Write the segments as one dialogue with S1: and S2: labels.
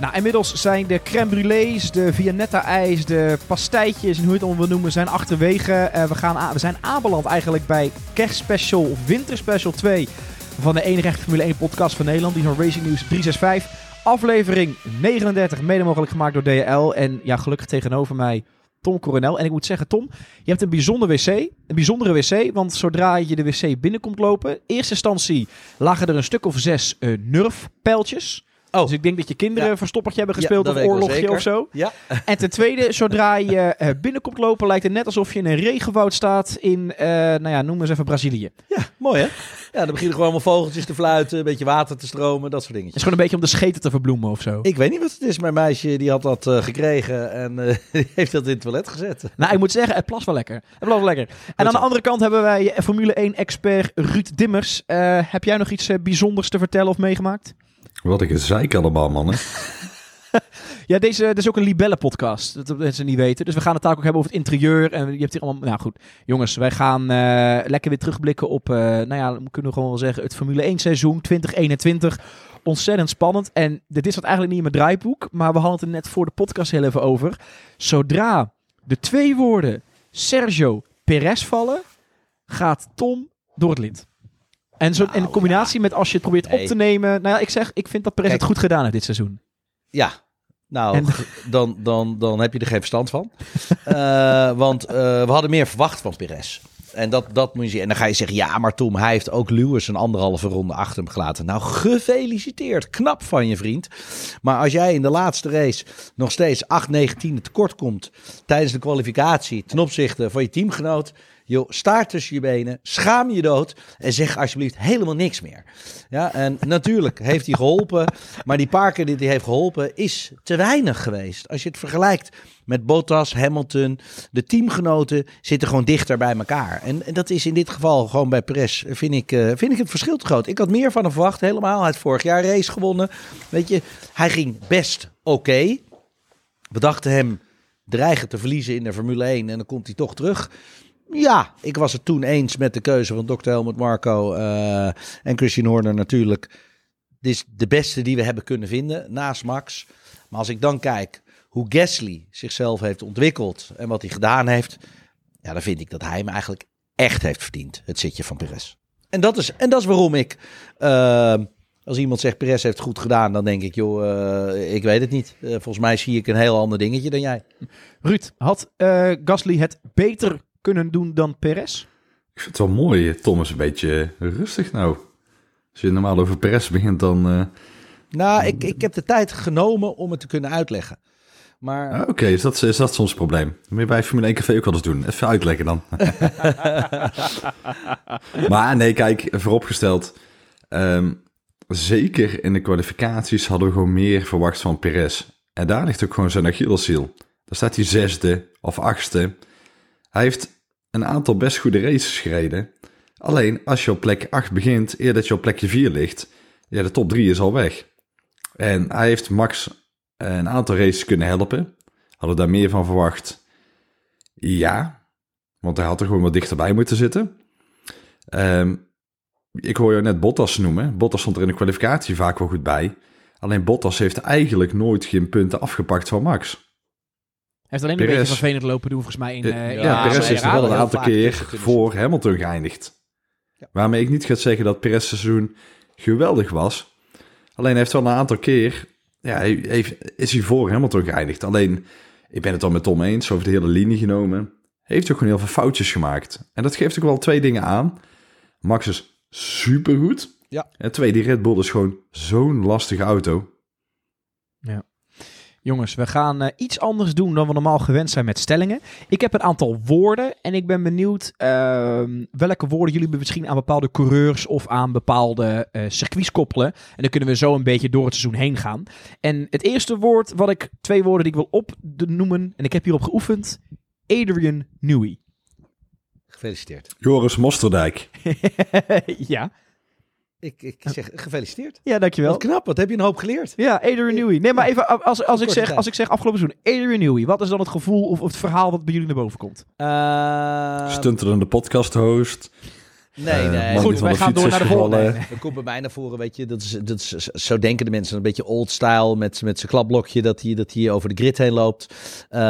S1: Nou, inmiddels zijn de crème brûlées, de Vianetta-ijs, de pastijtjes en hoe je het allemaal wil noemen, zijn achterwege. Eh, we, gaan we zijn aanbeland eigenlijk bij kerstspecial of winterspecial 2 van de enige echte Formule 1 podcast van Nederland. Die is van Racing News 365. Aflevering 39, mede mogelijk gemaakt door DHL. En ja, gelukkig tegenover mij Tom Coronel. En ik moet zeggen, Tom, je hebt een bijzonder wc. Een bijzondere wc, want zodra je de wc binnenkomt lopen... eerste instantie lagen er een stuk of zes eh nerfpijltjes.
S2: Oh.
S1: Dus ik denk dat je kinderen
S2: Ja.
S1: verstoppertje hebben
S2: Ja,
S1: gespeeld
S2: dat
S1: of oorlogje of zo.
S2: Ja.
S1: En ten tweede, zodra je eh, binnenkomt lopen, lijkt het net alsof je in een regenwoud staat in, eh, nou ja, noem eens even Brazilië. Het
S2: Ja, mooi hè? Ja, dan beginnen gewoon allemaal vogeltjes te fluiten, een beetje water te stromen, dat soort
S1: is
S2: dingetjes.
S1: gewoon een beetje om de scheten te verbloemen of zo.
S2: Ik weet niet wat het is. Mijn meisje die had dat eh, gekregen en die heeft dat in het toilet gezet.
S1: Nou, ik moet zeggen, het plas wel lekker. Het plas wel lekker. En aan de andere kant hebben wij Formule 1-expert Ruud Dimmers. Heb jij nog iets bijzonders te vertellen of meegemaakt?
S3: Wat een gezeik allemaal, mannen.
S1: Ja, deze, dit is ook een Libelle-podcast. Dat mensen niet weten. Dus we gaan het daar ook hebben over het interieur. En je hebt hier allemaal... Nou goed, jongens. Wij gaan eh, lekker weer terugblikken op... eh, nou ja, we kunnen gewoon wel zeggen... Het Formule 1-seizoen 2021. Ontzettend spannend. En dit is wat eigenlijk niet in mijn draaiboek. Maar we hadden het net voor de podcast heel even over. Zodra de twee woorden Sergio Perez vallen... gaat Tom door het lint. En zo, in
S2: Nou,
S1: combinatie met als je het probeert op te nemen... Nou ja, ik zeg, ik vind dat Perez
S2: Kijk.
S1: het goed gedaan heeft dit seizoen.
S2: Ja, nou,
S1: En-
S2: dan, dan, dan heb je er geen verstand van. Eh, want eh, we hadden meer verwacht van Perez. En dat, dat moet je zien. En dan ga je zeggen, ja, maar Tom, hij heeft ook Lewis een anderhalve ronde achter hem gelaten. Nou, gefeliciteerd. Knap van je vriend. Maar als jij in de laatste race nog steeds 8, 9 tienden tekort komt tijdens de kwalificatie ten opzichte van je teamgenoot. Joh, staart tussen je benen, schaam je dood en zeg alsjeblieft helemaal niks meer. Ja, en natuurlijk heeft hij geholpen, maar die paar keer die hij heeft geholpen is te weinig geweest. Als je het vergelijkt met Bottas, Hamilton, de teamgenoten zitten gewoon dichter bij elkaar. En, en dat is in dit geval gewoon bij Perez, vind ik, eh, vind ik het verschil te groot. Ik had meer van hem verwacht, helemaal. Hij had vorig jaar race gewonnen. Weet je, hij ging best oké. We dachten hem dreigen te verliezen in de Formule 1 en dan komt hij toch terug. Ja, ik was het toen eens met de keuze van Dr. Helmut Marco eh, en Christian Horner natuurlijk. Dit is de beste die we hebben kunnen vinden naast Max. Maar als ik dan kijk hoe Gasly zichzelf heeft ontwikkeld en wat hij gedaan heeft, ja, dan vind ik dat hij hem eigenlijk echt heeft verdiend, het zitje van Perez. En dat is, en dat is waarom ik, eh, als iemand zegt Perez heeft goed gedaan, dan denk ik, joh, eh, ik weet het niet. Volgens mij zie ik een heel ander dingetje dan jij.
S1: Ruud, had Gasly het beter kunnen doen dan Perez?
S3: Ik vind het wel mooi. Tom is een beetje rustig nou. Als je normaal over Perez begint, dan... eh,
S2: Nou, ik, ik heb de tijd genomen om het te kunnen uitleggen. Maar
S3: ah, Oké, is, dat, is dat soms een probleem? Dat moet je bij Formule 1 Café ook wel eens doen. Even uitleggen dan. maar nee, kijk, vooropgesteld. ehm, zeker in de kwalificaties hadden we gewoon meer verwacht van Perez. En daar ligt ook gewoon zijn Achilleshiel. Daar staat hij zesde of achtste. Hij heeft een aantal best goede races gereden. Alleen als je op plek 8 begint, eer dat je op plekje 4 ligt, ja, de top 3 is al weg. En hij heeft Max een aantal races kunnen helpen. Hadden daar meer van verwacht? Ja, want hij had er gewoon wat dichterbij moeten zitten. Ehm, ik hoor jou net Bottas noemen. Bottas stond er in de kwalificatie vaak wel goed bij. Alleen Bottas heeft eigenlijk nooit geen punten afgepakt van Max.
S1: Heeft alleen een
S3: Perez.
S1: beetje vervelend lopen doen, volgens mij. In,
S3: Ja,
S1: eh, in-
S3: ja, Perez is er wel een aantal keer voor Hamilton geëindigd.
S2: Ja.
S3: Waarmee ik niet ga zeggen dat Perez seizoen geweldig was. Alleen hij heeft wel een aantal keer, ja, hij heeft, is hij voor Hamilton geëindigd. Alleen, ik ben het al met Tom eens, over de hele linie genomen. Heeft ook gewoon heel veel foutjes gemaakt. En dat geeft ook wel twee dingen aan. Max is supergoed.
S2: Ja.
S3: En twee, die Red Bull is gewoon zo'n lastige auto.
S1: Jongens, we gaan eh, iets anders doen dan we normaal gewend zijn met stellingen. Ik heb een aantal woorden en ik ben benieuwd ehm, welke woorden jullie misschien aan bepaalde coureurs of aan bepaalde eh, circuits koppelen. En dan kunnen we zo een beetje door het seizoen heen gaan. En het eerste woord, wat ik, twee woorden die ik wil opnoemen, en ik heb hierop geoefend, Adrian Newey.
S2: gefeliciteerd.
S3: Joris Mosterdijk.
S1: ja.
S2: Ik, ik zeg gefeliciteerd.
S1: ja, dankjewel.
S2: Wat knap, wat heb je een hoop geleerd.
S1: Ja, Adrian Newey. Nee, maar even als, als, ik zeg, als ik zeg afgelopen seizoen, Adrian Newey. Wat is dan het gevoel of, of het verhaal wat bij jullie naar boven komt?
S2: Uh,
S3: Stuntelende podcast host.
S2: Nee,
S3: Eh,
S2: nee.
S1: Goed, wij gaan door naar de volgende.
S2: Dat komt bij mij naar voren, weet je. Dat is, dat is, zo denken de mensen. Een beetje old style met, met zijn klapblokje dat hij, dat hij over de grid heen loopt. Eh,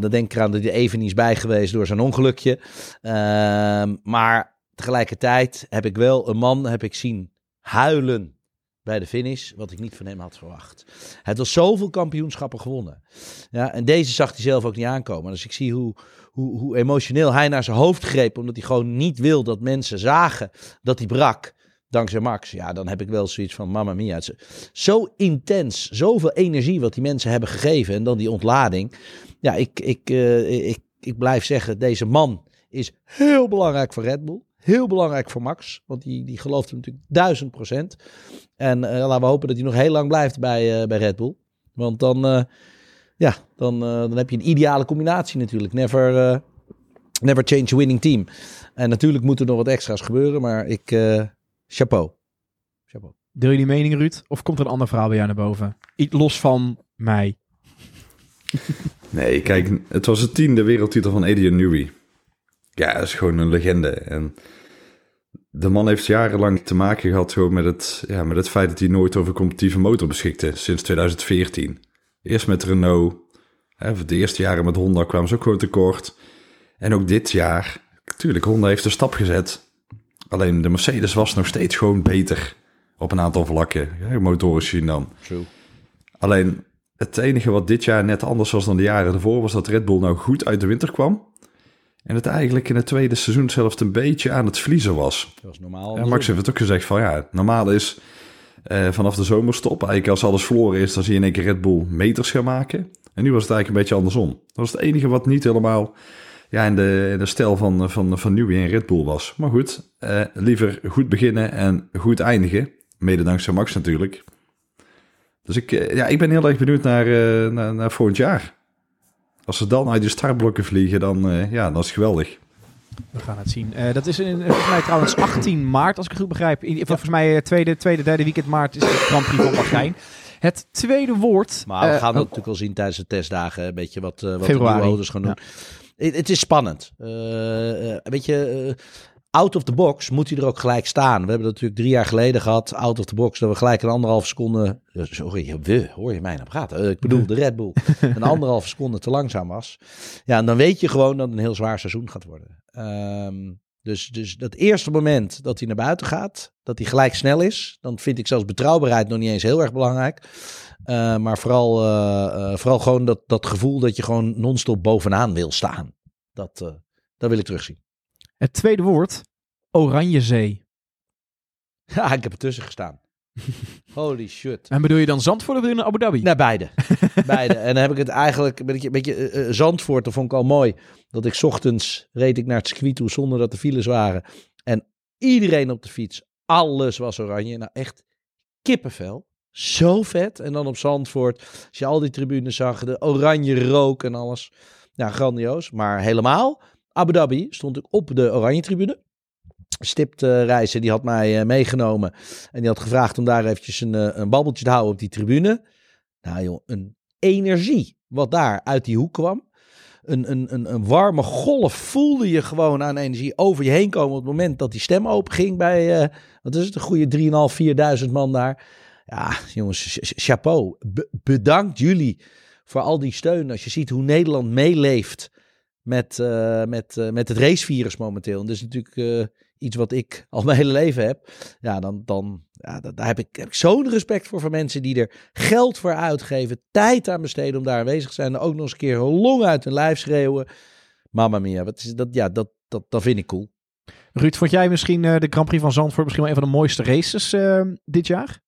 S2: dan denk ik eraan dat hij even niet is bij geweest door zijn ongelukje. Ehm, maar tegelijkertijd heb ik wel een man heb ik zien huilen bij de finish, wat ik niet van hem had verwacht. Had al zoveel kampioenschappen gewonnen. Ja, en deze zag hij zelf ook niet aankomen. Dus ik zie hoe, hoe, hoe emotioneel hij naar zijn hoofd greep, omdat hij gewoon niet wil dat mensen zagen dat hij brak. Dankzij Max. Ja, dan heb ik wel zoiets van, mamma mia. Het zo intens, zoveel energie wat die mensen hebben gegeven. En dan die ontlading. Ja, ik, ik, eh, ik, ik blijf zeggen, deze man is heel belangrijk voor Red Bull. Heel belangrijk voor Max, want die, die gelooft hem natuurlijk duizend procent. En eh, laten we hopen dat hij nog heel lang blijft bij, eh, bij Red Bull. Want dan, eh, ja, dan, eh, dan heb je een ideale combinatie natuurlijk. Never, eh, never change a winning team. En natuurlijk moet er nog wat extra's gebeuren, maar ik, eh, chapeau. Chapeau.
S1: Deel je die mening, Ruud? Of komt er een ander verhaal bij jou naar boven? Iets los van mij.
S3: Nee, kijk, het was de tiende wereldtitel van Adrian Newey. Ja, dat is gewoon een legende. En de man heeft jarenlang te maken gehad gewoon met, het, ja, met het feit dat hij nooit over een competitieve motor beschikte, sinds 2014. Eerst met Renault, hè, de eerste jaren met Honda kwamen ze ook gewoon tekort. En ook dit jaar, natuurlijk, Honda heeft een stap gezet. Alleen de Mercedes was nog steeds gewoon beter op een aantal vlakken. Ja, motoren zien dan.
S2: True.
S3: Alleen het enige wat dit jaar net anders was dan de jaren ervoor, was dat Red Bull nou goed uit de winter kwam. En het eigenlijk in het tweede seizoen zelfs een beetje aan het verliezen was.
S2: Dat was normaal.
S3: En Max heeft het ook gezegd van ja, normaal is eh, vanaf de zomerstop, eigenlijk als alles verloren is, dan zie je in één keer Red Bull meters gaan maken. En nu was het eigenlijk een beetje andersom. Dat was het enige wat niet helemaal ja, in, de, in de stijl van, van, van Newey en Red Bull was. Maar goed, eh, liever goed beginnen en goed eindigen. Mede dankzij Max natuurlijk. Dus ik, eh, ja, ik ben heel erg benieuwd naar, eh, naar, naar volgend jaar. Als ze dan uit de startblokken vliegen, dan, eh, ja, dat is geweldig.
S1: We gaan het zien. Eh, dat is in, volgens mij trouwens 18 maart, als ik het goed begrijp. In, Volgens mij eh, tweede, tweede, derde weekend maart is de Grand Prix van Bahrein. Het tweede woord...
S2: Maar we
S1: eh,
S2: gaan
S1: oh,
S2: dat natuurlijk wel zien tijdens de testdagen. Een beetje wat, eh wat de nieuwe auto's gaan doen. Het, het is spannend. Eh, eh, weet je, eh, out of the box moet hij er ook gelijk staan. We hebben dat natuurlijk drie jaar geleden gehad. Out of the box, dat we gelijk een anderhalf seconde... eh, Sorry, we, hoor je mij nou praten? Eh, ik bedoel, de Red Bull. een anderhalf seconde te langzaam was. Ja, en dan weet je gewoon dat het een heel zwaar seizoen gaat worden. Ehm, dus, dus dat eerste moment dat hij naar buiten gaat, dat hij gelijk snel is, dan vind ik zelfs betrouwbaarheid nog niet eens heel erg belangrijk. Uh, maar vooral, uh, uh, vooral gewoon dat, dat gevoel dat je gewoon non-stop bovenaan wil staan. Dat, dat wil ik terugzien.
S1: Het tweede woord, Oranjezee.
S2: Ja, ik heb ertussen gestaan. Holy shit.
S1: En bedoel je dan Zandvoort of bedoel je Abu Dhabi?
S2: Nee, beide. beide. En dan heb ik het eigenlijk een beetje, een beetje uh, Zandvoort, dat vond ik al mooi. Dat ik 's ochtends reed ik naar het circuit toe zonder dat er files waren. En iedereen op de fiets, alles was oranje. Nou, echt kippenvel. Zo vet. En dan op Zandvoort, als je al die tribunes zag, de oranje rook en alles. Ja, grandioos. Maar helemaal, Abu Dhabi stond ik op de oranje tribune. Stipt reizen, die had mij uh, meegenomen. En die had gevraagd om daar eventjes een, uh, een babbeltje te houden op die tribune. Nou joh, een energie wat daar uit die hoek kwam. Een, een, een, een warme golf voelde je gewoon aan energie over je heen komen op het moment dat die stem open ging bij, uh, wat is het, een goede 3.500, 4.000 man daar. Ja, jongens, chapeau. Be bedankt jullie voor al die steun. Als je ziet hoe Nederland meeleeft met, uh, met, uh, met het racevirus momenteel. En dat is natuurlijk uh, iets wat ik al mijn hele leven heb. Ja, dan, dan ja, daar heb ik, heb ik zo'n respect voor van mensen die er geld voor uitgeven, tijd aan besteden om daar aanwezig te zijn. En ook nog eens een keer een long uit hun lijf schreeuwen. Mamma mia, wat is dat, ja, dat, dat, dat vind ik cool.
S1: Ruud, vond jij misschien uh, de Grand Prix van Zandvoort misschien wel een van de mooiste races uh, dit jaar?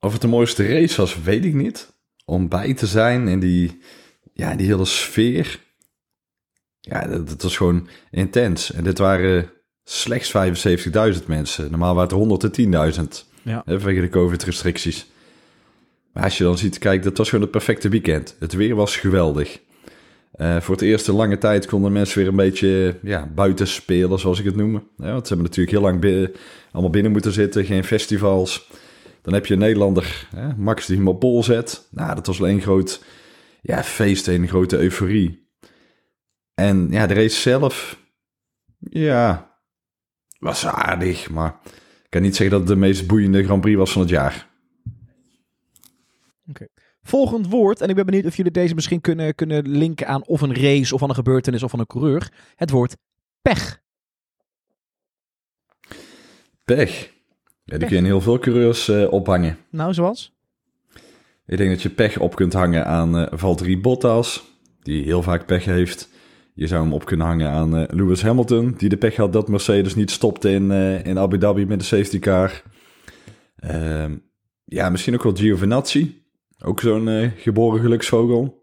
S3: Of het de mooiste race was, weet ik niet. Om bij te zijn in die, ja, die hele sfeer. Ja, dat, dat was gewoon intens. En dit waren slechts 75.000 mensen. Normaal waren het 110.000.
S1: Ja.
S3: Vanwege de COVID-restricties. Maar als je dan ziet, kijk, dat was gewoon het perfecte weekend. Het weer was geweldig. Uh, voor het eerst in lange tijd konden mensen weer een beetje ja, buiten spelen, zoals ik het noem. Ja, want ze hebben natuurlijk heel lang binnen, allemaal binnen moeten zitten, geen festivals. Dan heb je een Nederlander, hè, Max, die hem op bol zet. Nou, dat was wel een groot ja, feest, een grote euforie. En ja, de race zelf, Ja, was aardig, maar ik kan niet zeggen dat het de meest boeiende Grand Prix was van het jaar.
S1: Volgend woord, en ik ben benieuwd of jullie deze misschien kunnen, kunnen linken aan of een race of aan een gebeurtenis of aan een coureur. Het woord pech.
S3: Pech. Ja, die kun je in heel veel coureurs eh, ophangen.
S1: Nou, zoals?
S3: Ik denk dat je pech op kunt hangen aan eh Valtteri Bottas, die heel vaak pech heeft. Je zou hem op kunnen hangen aan eh, Lewis Hamilton, die de pech had dat Mercedes niet stopte in, eh, in Abu Dhabi met de safety car. Ehm, ja, misschien ook wel Giovinazzi. Ook zo'n geboren geluksvogel.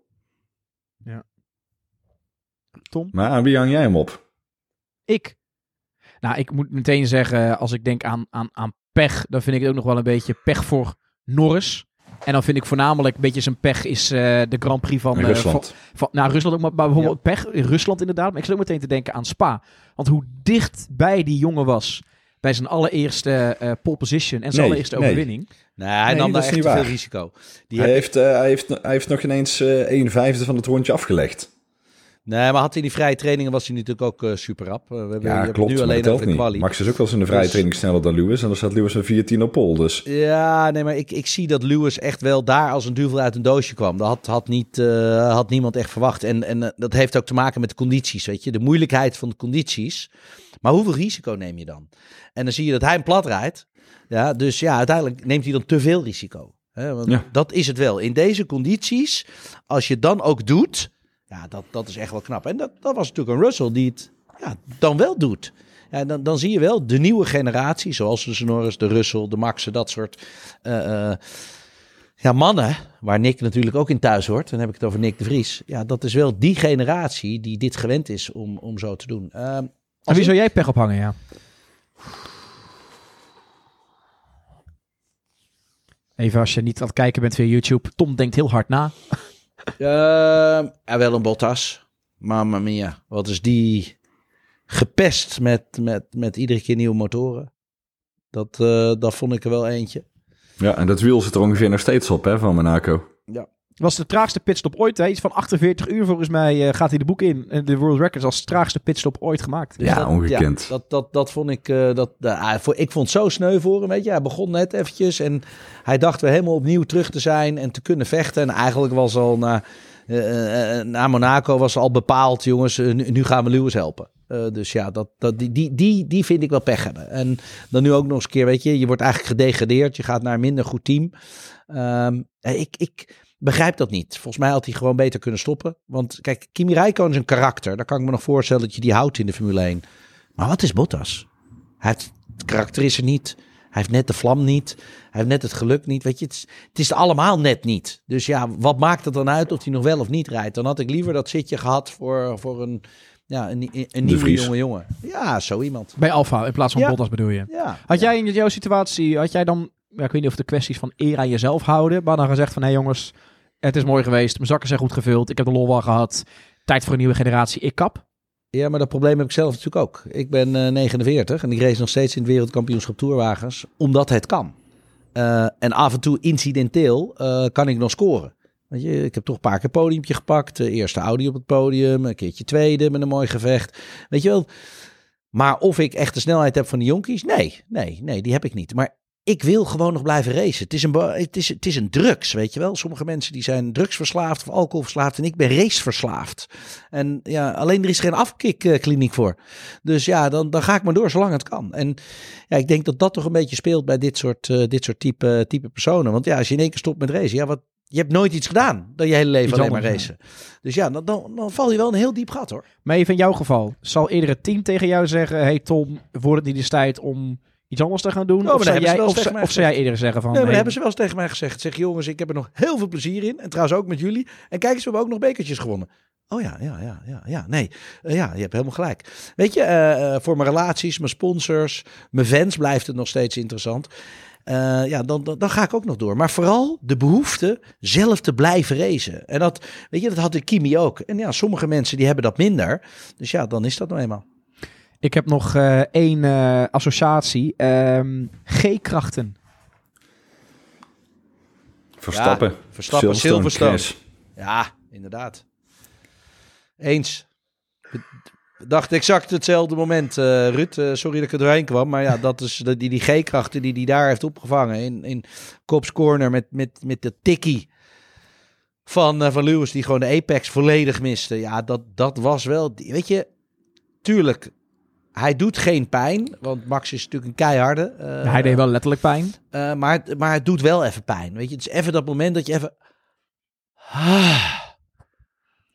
S1: Tom?
S3: Maar aan wie hang jij hem op?
S1: Ik. Nou, ik moet meteen zeggen, als ik denk aan, aan, aan pech, dan vind ik het ook nog wel een beetje pech voor Norris. En dan vind ik voornamelijk een beetje zijn pech is eh, de Grand Prix van, eh,
S3: Rusland.
S1: van, van- nou, Rusland ook, maar, maar bijvoorbeeld pech in Rusland inderdaad. Maar ik zit ook meteen te denken aan Spa. Want hoe dichtbij die jongen was bij zijn allereerste eh pole position en zijn
S3: Nee,
S1: allereerste
S3: nee.
S1: overwinning.
S2: Nee, hij
S3: Nee,
S2: nam daar echt te veel
S3: waar.
S2: risico. Die
S3: Hij heeft, eh, hij, heeft, hij heeft nog ineens eh een vijfde van het rondje afgelegd.
S2: Nee, maar had hij die vrije trainingen was hij natuurlijk ook eh, super rap. Eh, we hebben,
S3: Ja, klopt,
S2: nu
S3: maar
S2: alleen over de.
S3: Max is ook wel eens in de vrije
S2: Dus-
S3: training sneller dan Lewis. En dan staat Lewis een 14 op pole, dus...
S2: Ja, nee, maar ik, ik zie dat Lewis echt wel daar als een duvel uit een doosje kwam. Dat had, had, niet, eh, had niemand echt verwacht. En, en dat heeft ook te maken met de condities, weet je. De moeilijkheid van de condities. Maar hoeveel risico neem je dan? En dan zie je dat hij hem plat rijdt. Ja, dus ja, uiteindelijk neemt hij dan te veel risico. Hè, want
S3: Ja.
S2: Dat is het wel. In deze condities, als je dan ook doet, ja, dat, dat is echt wel knap. En dat, dat was natuurlijk een Russell die het ja, dan wel doet. Ja, dan, dan zie je wel de nieuwe generatie, zoals de Norris, de Russell, de Maxen, dat soort eh, eh, ja, mannen, waar Nick natuurlijk ook in thuis hoort. Dan heb ik het over Nick de Vries. Ja, dat is wel die generatie die dit gewend is om, om zo te doen. Ehm,
S1: En wie
S2: ik-
S1: zou jij pech ophangen, ja? Even als je niet aan het kijken bent via YouTube. Tom denkt heel hard na.
S2: Ehm, ja, wel een Bottas. Mamma mia, wat is die gepest met, met, met iedere keer nieuwe motoren. Dat, eh, dat vond ik er wel eentje.
S3: Ja, en dat wiel zit er ongeveer nog steeds op, hè, van Monaco.
S1: Was de traagste pitstop ooit. Hè? Iets van 48 uur volgens mij eh, gaat hij de boek in. En de World Records als traagste pitstop ooit gemaakt.
S2: Dus
S3: Ja,
S2: dat,
S3: ongekend.
S2: dat, dat, dat vond ik, eh, dat, voor, ik vond het zo sneu voor hem, weet je. Hij begon net eventjes en hij dacht weer helemaal opnieuw terug te zijn en te kunnen vechten. En eigenlijk was al na, eh, eh, na Monaco was al bepaald, jongens, eh, nu, gaan we Lewis helpen. Eh, dus ja, dat, dat, die, die, die, die vind ik wel pech hebben. En dan nu ook nog eens een keer, weet je, je wordt eigenlijk gedegradeerd. Je gaat naar een minder goed team. Ehm, eh, ik, ik begrijp dat niet. Volgens mij had hij gewoon beter kunnen stoppen. Want kijk, Kimi Räikkönen is een karakter. Daar kan ik me nog voorstellen dat je die houdt in de Formule 1. Maar wat is Bottas? Hij heeft, het karakter is er niet. Hij heeft net de vlam niet. Hij heeft net het geluk niet. Weet je, het is, het is allemaal net niet. Dus ja, wat maakt het dan uit of hij nog wel of niet rijdt? Dan had ik liever dat zitje gehad voor, voor een, ja, een, een, nieuwe jonge jongen. Ja, zo iemand.
S1: Bij Alfa in plaats van
S2: Ja.
S1: Bottas bedoel je.
S2: Ja.
S1: Had jij in jouw situatie, had jij dan, ja, ik weet niet of de kwesties van eer aan jezelf houden, maar dan gezegd van, hé jongens, het is mooi geweest, mijn zakken zijn goed gevuld, ik heb de lol gehad, tijd voor een nieuwe generatie, ik kap.
S2: Ja, maar dat probleem heb ik zelf natuurlijk ook. Ik ben eh, 49 en ik race nog steeds in het wereldkampioenschap toerwagens, omdat het kan. Eh, en af en toe incidenteel eh, kan ik nog scoren. Weet je, ik heb toch een paar keer podiumpje gepakt. De eerste Audi op het podium, een keertje tweede met een mooi gevecht. Weet je wel. Maar of ik echt de snelheid heb van de jonkies? Nee, nee, nee, die heb ik niet. Maar ik wil gewoon nog blijven racen. Het is een, het is, het is een drugs, weet je wel. Sommige mensen die zijn drugsverslaafd of alcoholverslaafd en ik ben raceverslaafd. En ja, alleen er is geen afkikkliniek voor. Dus ja, dan, dan ga ik maar door zolang het kan. En ja, ik denk dat dat toch een beetje speelt bij dit soort, eh, dit soort type, type personen. Want ja, als je in één keer stopt met racen, ja, wat, je hebt nooit iets gedaan dan je hele leven
S1: Iets
S2: alleen maar racen. Dus ja, dan, dan, dan val je wel een heel diep gat hoor.
S1: Maar even in jouw geval, zal eerder het team tegen jou zeggen, hey Tom, wordt het niet eens tijd om iets anders te gaan doen?
S2: maar
S1: of zou jij, of, zou-
S2: mij
S1: of zou jij eerder zeggen van,
S2: Nee, maar hebben ze wel eens tegen mij gezegd. Zeg jongens, ik heb er nog heel veel plezier in. En trouwens ook met jullie. En kijk eens, we hebben ook nog bekertjes gewonnen. Oh ja, ja, ja, ja, ja. Nee, Eh, ja, je hebt helemaal gelijk. Weet je, eh, eh, voor mijn relaties, mijn sponsors, mijn fans blijft het nog steeds interessant. Ja, dan, dan, dan ga ik ook nog door. Maar vooral de behoefte zelf te blijven racen. En dat, weet je, dat had de Kimi ook. En ja, sommige mensen die hebben dat minder. Dus ja, dan is dat nou eenmaal.
S1: Ik heb nog eh, één eh, associatie, ehm, G-krachten.
S3: Verstappen.
S2: Ja, Verstappen,
S3: Silverstone.
S2: Ja, inderdaad. Eens. Dacht exact hetzelfde moment, eh Ruud. Eh, sorry dat ik er doorheen kwam. Maar ja, dat is de, die, die G-krachten die hij daar heeft opgevangen. In, in Kops Corner met, met, met de tikkie van, eh, van Lewis. Die gewoon de apex volledig miste. Ja, dat, dat was wel... Weet je, tuurlijk. Hij doet geen pijn. Want Max is natuurlijk een keiharde. eh,
S1: hij deed wel letterlijk pijn.
S2: eh, maar, maar het doet wel even pijn. Weet je, het is even dat moment dat je even. Ah,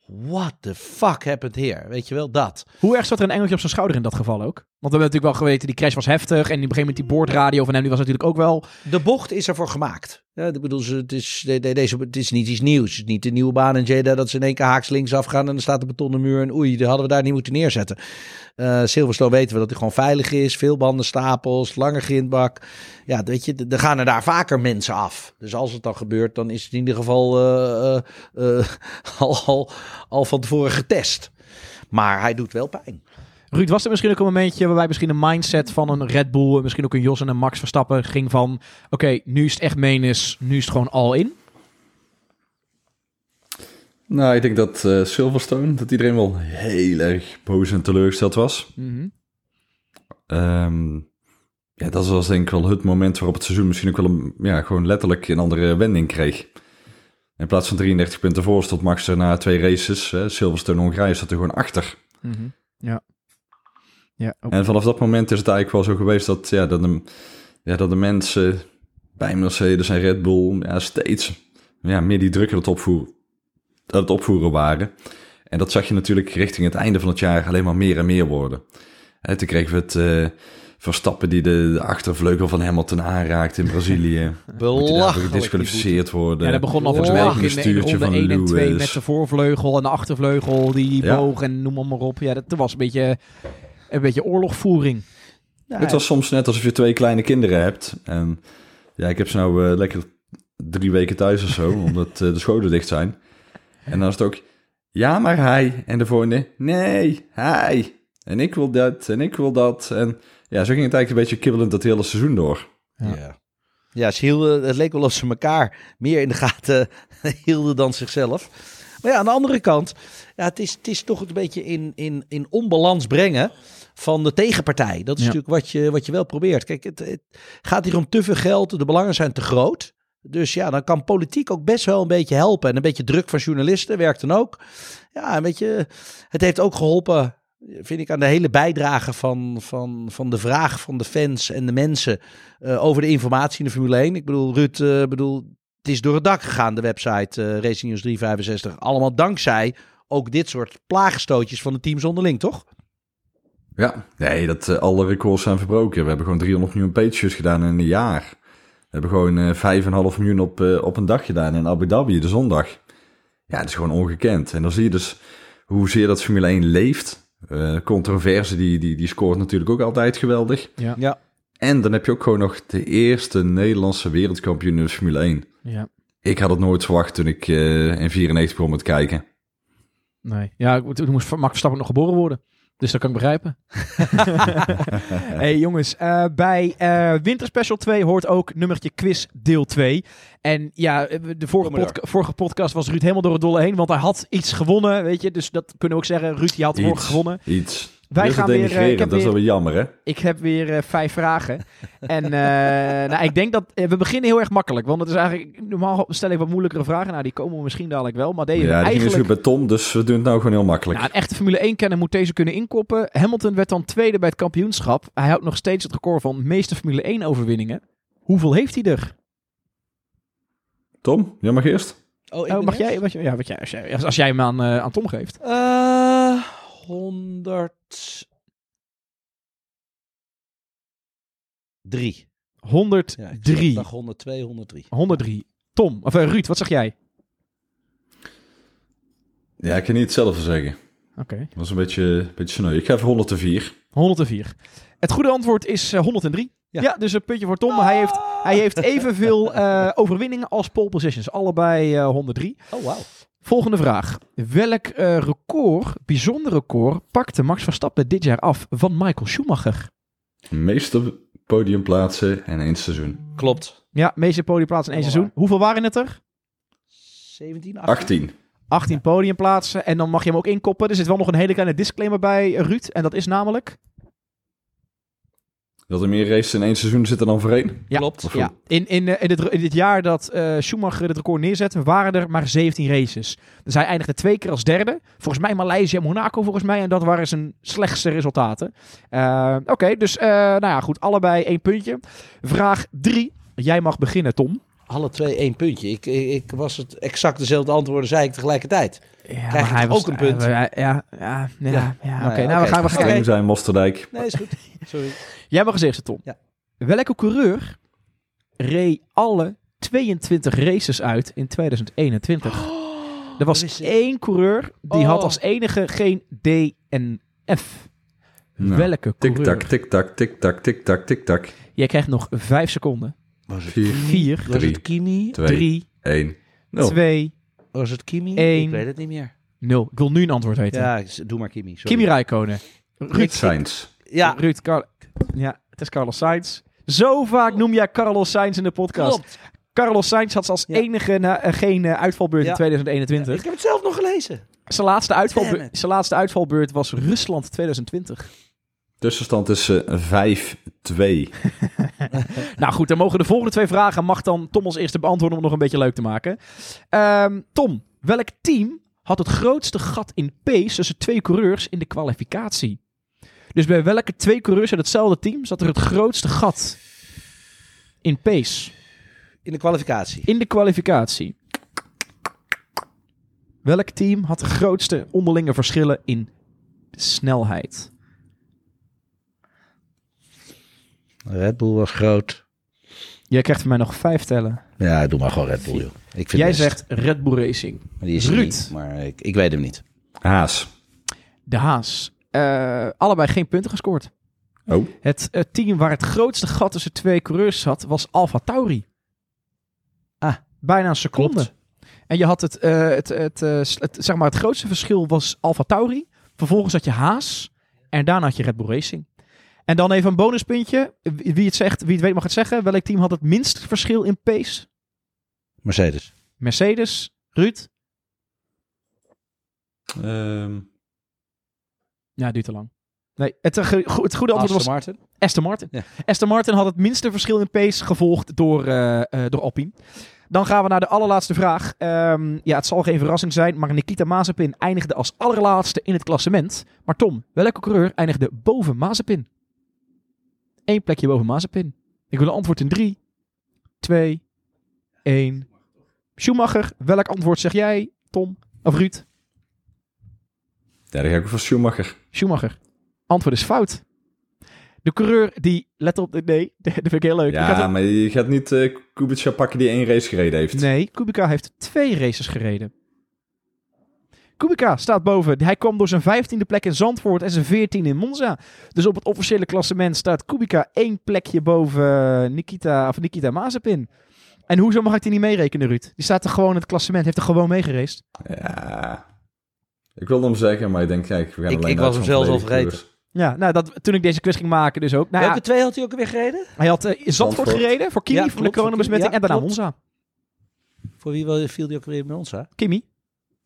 S2: what the fuck happened here? Weet je wel, dat.
S1: Hoe erg zat er een engeltje op zijn schouder in dat geval ook? Want we hebben natuurlijk wel geweten, die crash was heftig. En op een gegeven moment die boordradio van hem, die was natuurlijk ook wel...
S2: De bocht is ervoor gemaakt. Ja, ik bedoel, het is, de- de- deze, het is niet iets nieuws. Het is niet de nieuwe baan in Jeddah dat ze in één keer haaks links afgaan en dan staat de betonnen muur en oei, die hadden we daar niet moeten neerzetten. Eh Silverstone weten we dat hij gewoon veilig is. Veel bandenstapels, lange grindbak. Ja, weet je, er gaan er daar vaker mensen af. Dus als het dan gebeurt, dan is het in ieder geval eh, eh, al, al, al van tevoren getest. Maar hij doet wel pijn.
S1: Ruud, was er misschien ook een momentje waarbij misschien een mindset van een Red Bull, misschien ook een Jos en een Max Verstappen ging van, oké, nu is het echt menens, nu is het gewoon al in?
S3: Nou, ik denk dat eh, Silverstone, dat iedereen wel heel erg boos en teleurgesteld was. Ehm, ja, dat was denk ik wel het moment waarop het seizoen misschien ook wel een, ja, gewoon letterlijk een andere wending kreeg. In plaats van 33 punten voor stond Max er na twee races, hè, Silverstone Hongarije, zat er gewoon achter.
S1: Ja. Ja.
S3: En vanaf dat moment is het eigenlijk wel zo geweest dat, ja, dat, de, ja, dat de mensen bij Mercedes en Red Bull ja, steeds ja, meer die druk aan het, opvoeren, aan het opvoeren waren. En dat zag je natuurlijk richting het einde van het jaar alleen maar meer en meer worden. Hè, toen kregen we het eh, Verstappen die de, de achtervleugel van Hamilton aanraakt in Brazilië.
S2: Belachelijk.
S3: gedisqualificeerd worden.
S1: Ja, dat begon al
S2: Oh,
S1: in
S3: stuurtje van
S1: 1 en 2
S3: Lewis.
S1: met de voorvleugel en de achtervleugel, die
S3: Ja.
S1: boog en noem maar, maar op. Ja, dat was een beetje, een beetje oorlogvoering.
S2: Ja,
S3: Het was soms net alsof je twee kleine kinderen hebt. En ja, ik heb ze nou eh, lekker drie weken thuis of zo, omdat eh, de scholen dicht zijn. En dan is het ook, ja, maar hij. En de volgende, nee, hij. En ik wil dat, en ik wil dat. En ja, zo ging het eigenlijk een beetje kibbelend dat hele seizoen door.
S2: Ja. Ja, ze hielden, het leek wel of ze elkaar meer in de gaten hielden dan zichzelf. Maar ja, aan de andere kant, ja, het, is, het is toch een beetje in, in, in onbalans brengen van de tegenpartij. Dat is
S1: Ja.
S2: natuurlijk wat je, wat je wel probeert. Kijk, het, het gaat hier om te veel geld, de belangen zijn te groot. Dus ja, dan kan politiek ook best wel een beetje helpen. En een beetje druk van journalisten werkt dan ook. Ja, een beetje, het heeft ook geholpen, vind ik, aan de hele bijdrage van, van, van de vraag van de fans en de mensen eh, over de informatie in de Formule 1. Ik bedoel, Ruud, eh, bedoel, het is door het dak gegaan, de website eh, Racing News 365. Allemaal dankzij ook dit soort plaagstootjes van de teams onderling, toch?
S3: Ja, nee, dat eh, alle records zijn verbroken. We hebben gewoon 300 miljoen pages gedaan in een jaar. We hebben gewoon eh 5,5 miljoen op, eh, op een dag gedaan in Abu Dhabi, de zondag. Ja, dat is gewoon ongekend. En dan zie je dus hoezeer dat Formule 1 leeft. Eh controverse, die, die, die scoort natuurlijk ook altijd geweldig.
S1: Ja.
S2: Ja.
S3: En dan heb je ook gewoon nog de eerste Nederlandse wereldkampioen in de Formule 1.
S1: Ja.
S3: Ik had het nooit verwacht toen ik eh, in 94 begon met kijken.
S1: Nee. Ja, toen moest Max Verstappen nog geboren worden. Dus dat kan ik begrijpen. hey jongens, eh, bij eh Winterspecial 2 hoort ook nummertje quiz deel 2. En ja, de vorige, podca- vorige podcast was Ruud helemaal door het dolle heen. Want hij had iets gewonnen, weet je. Dus dat kunnen we ook zeggen. Ruud, die had vorige
S3: Iets,
S1: gewonnen.
S3: iets.
S1: Wij gaan weer, eh, ik heb
S3: dat is
S1: weer-
S3: wel jammer, hè?
S1: Ik heb weer eh, vijf vragen. En eh, nou, ik denk dat we beginnen heel erg makkelijk. Want het is eigenlijk, normaal stel ik wat moeilijkere vragen. Nou, die komen we misschien dadelijk wel. Maar deze
S3: Ja, die
S1: eigenlijk...
S3: goed bij Tom, dus we doen het nou gewoon heel makkelijk.
S1: Nou, een echte Formule 1-kenner moet deze kunnen inkoppen. Hamilton werd dan tweede bij het kampioenschap. Hij houdt nog steeds het record van meeste Formule 1-overwinningen. Hoeveel heeft hij er?
S3: Tom, jij mag eerst.
S2: Oh, ik
S1: Oh, mag
S2: eerst?
S1: jij, wat, ja, wat jij, als, jij, als- als jij hem aan, aan Tom geeft.
S2: Eh, 103.
S1: 103.
S2: Ja, ik zeg dag 102, 103.
S1: 103. Tom, of eh, Ruud, wat zeg jij?
S3: Ja, ik kan niet hetzelfde zeggen.
S1: Oké.
S3: Dat was een beetje, een beetje sneu. Ik ga even 104.
S1: 104. Het goede antwoord is eh, 103. Ja.
S2: Ja.
S1: dus een puntje voor Tom. Hij heeft, hij heeft evenveel eh, overwinningen als pole positions. Allebei eh, 103.
S2: Oh, wauw.
S1: Volgende vraag. Welk eh, record, bijzonder record, pakte Max Verstappen dit jaar af van Michael Schumacher?
S3: Meeste podiumplaatsen en één seizoen.
S2: Klopt.
S1: Ja, meeste podiumplaatsen in één seizoen. Hoeveel waren het er?
S2: 17, 18.
S3: 18.
S1: 18 podiumplaatsen. En dan mag je hem ook inkoppen. Er zit wel nog een hele kleine disclaimer bij, Ruud. En dat is namelijk...
S3: Dat er meer races in één seizoen zitten dan voor één.
S1: Ja,
S2: Klopt.
S1: Ja, in, in, eh, in, dit, in dit jaar dat eh, Schumacher het record neerzette, waren er maar 17 races. Dus hij eindigde twee keer als derde. Volgens mij Maleisië en Monaco, volgens mij. En dat waren zijn slechtste resultaten. Eh, Oké, dus eh, nou ja, goed. Allebei één puntje. Vraag drie. Jij mag beginnen, Tom.
S2: Alle twee één puntje. Ik, ik, ik was het exact dezelfde antwoorden, zei ik tegelijkertijd
S1: ja,
S2: krijg
S1: hij
S2: heeft ook een punt.
S1: ja, ja, ja, ja,
S2: nou
S1: oké. Nou, we gaan we gaan
S3: kijken. zijn, Mosterdijk.
S2: Nee, is goed. Sorry.
S1: Jij mag eens eerst, Tom.
S2: Ja.
S1: Welke coureur reed alle 22 races uit in 2021? Er was één coureur die had
S2: oh.
S1: als enige geen DNF.
S3: Nou,
S1: Welke coureur?
S3: Tik-tak, tik-tak, tik-tak, tik-tak, tik-tak.
S1: Jij krijgt nog 5 seconden.
S2: Was het 4, 3,
S3: 3,
S1: 2,
S3: 1, 0.
S1: 2,
S2: was is het Kimi? Ik weet het niet meer.
S1: Nul. Ik wil nu een antwoord weten.
S2: Ja, doe maar Kimi. Sorry.
S1: Kimi Rijkonen. Ruud
S3: Sainz.
S2: Ja.
S1: Ruud Car ja, het is Carlos Sainz. Zo vaak noem jij Carlos Sainz in de podcast.
S2: Klopt.
S1: Carlos Sainz had als enige eh, geen eh, uitvalbeurt in 2021.
S2: Ik heb het zelf nog gelezen.
S1: Zijn laatste, uitvalbeurt, zijn laatste uitvalbeurt was Rusland 2020.
S3: Tussenstand is eh, 5-2.
S1: Nou goed, dan mogen de volgende twee vragen. Mag dan Tom als eerste beantwoorden om het nog een beetje leuk te maken. Ehm, Tom, welk team had het grootste gat in pace tussen twee coureurs in de kwalificatie? Dus bij welke twee coureurs uit hetzelfde team zat er het grootste gat in pace
S2: In de kwalificatie.
S1: in de kwalificatie? Welk team had de grootste onderlinge verschillen in snelheid?
S2: Red Bull was groot.
S1: Jij krijgt van mij nog vijf tellen.
S2: Ja, doe maar gewoon Red Bull, joh. Ik vind
S1: Jij
S2: best.
S1: zegt Red Bull Racing.
S2: Maar die is
S1: Ruud.
S2: niet, maar ik, ik weet hem niet.
S3: Haas.
S1: De Haas. Eh, allebei geen punten gescoord.
S3: Oh.
S1: Het eh, team waar het grootste gat tussen twee coureurs zat, was Alfa Tauri.
S2: Ah,
S1: Bijna een seconde.
S2: klopt.
S1: En je had het, eh, het, het, eh, het, zeg maar het grootste verschil was Alfa Tauri. Vervolgens had je Haas. En daarna had je Red Bull Racing. En dan even een bonuspuntje. Wie het zegt, wie het weet mag het zeggen. Welk team had het minst verschil in pace?
S2: Mercedes.
S1: Mercedes. Ruud?
S3: Ehm,
S1: Ja, duurt te lang. Nee, het, eh, het goede antwoord
S2: Aston
S1: was
S2: Martin.
S1: Aston Martin.
S2: Ja.
S1: Aston Martin had het minste verschil in pace, gevolgd door, eh, eh, door Alpine. Dan gaan we naar de allerlaatste vraag. Ehm, ja, het zal geen verrassing zijn, maar Nikita Mazepin eindigde als allerlaatste in het klassement. Maar Tom, welke coureur eindigde boven Mazepin? Eén plekje boven Mazepin. Ik wil een antwoord in 3, 2, 1. Schumacher, welk antwoord zeg jij, Tom of Ruud?
S3: ja, dan ga ik voor Schumacher.
S1: Schumacher. Antwoord is fout. De coureur die, let op, nee, dat vind ik heel leuk.
S3: Ja,
S1: het-
S3: maar je gaat niet eh Kubica pakken die één race gereden heeft.
S1: Nee, Kubica heeft twee races gereden. Kubica staat boven. Hij kwam door zijn vijftiende plek in Zandvoort en zijn veertiende in Monza. Dus op het officiële klassement staat Kubica één plekje boven Nikita, of Nikita Mazepin. En hoezo mag ik die niet meerekenen, Ruud? Die staat er gewoon in het klassement, heeft er gewoon meegeraced.
S3: Ja. Ik wilde hem zeggen, maar ik denk, kijk, we gaan
S2: Ik-
S3: alleen
S2: ik was hem zelfs al vergeten.
S1: Ja, nou, dat, toen ik deze quiz ging maken dus ook. Nou ja,
S2: Welke twee had hij ook weer gereden?
S1: hij had eh, in Zandvoort
S3: Zandvoort.
S1: gereden voor Kimi
S2: Ja,
S1: voor de
S2: klopt, voor
S1: coronabesmetting
S2: Kimi.
S1: en
S2: Ja,
S1: daarna
S2: klopt.
S1: Monza.
S2: Voor wie wel- viel hij ook weer met ons, hè?
S1: Kimi.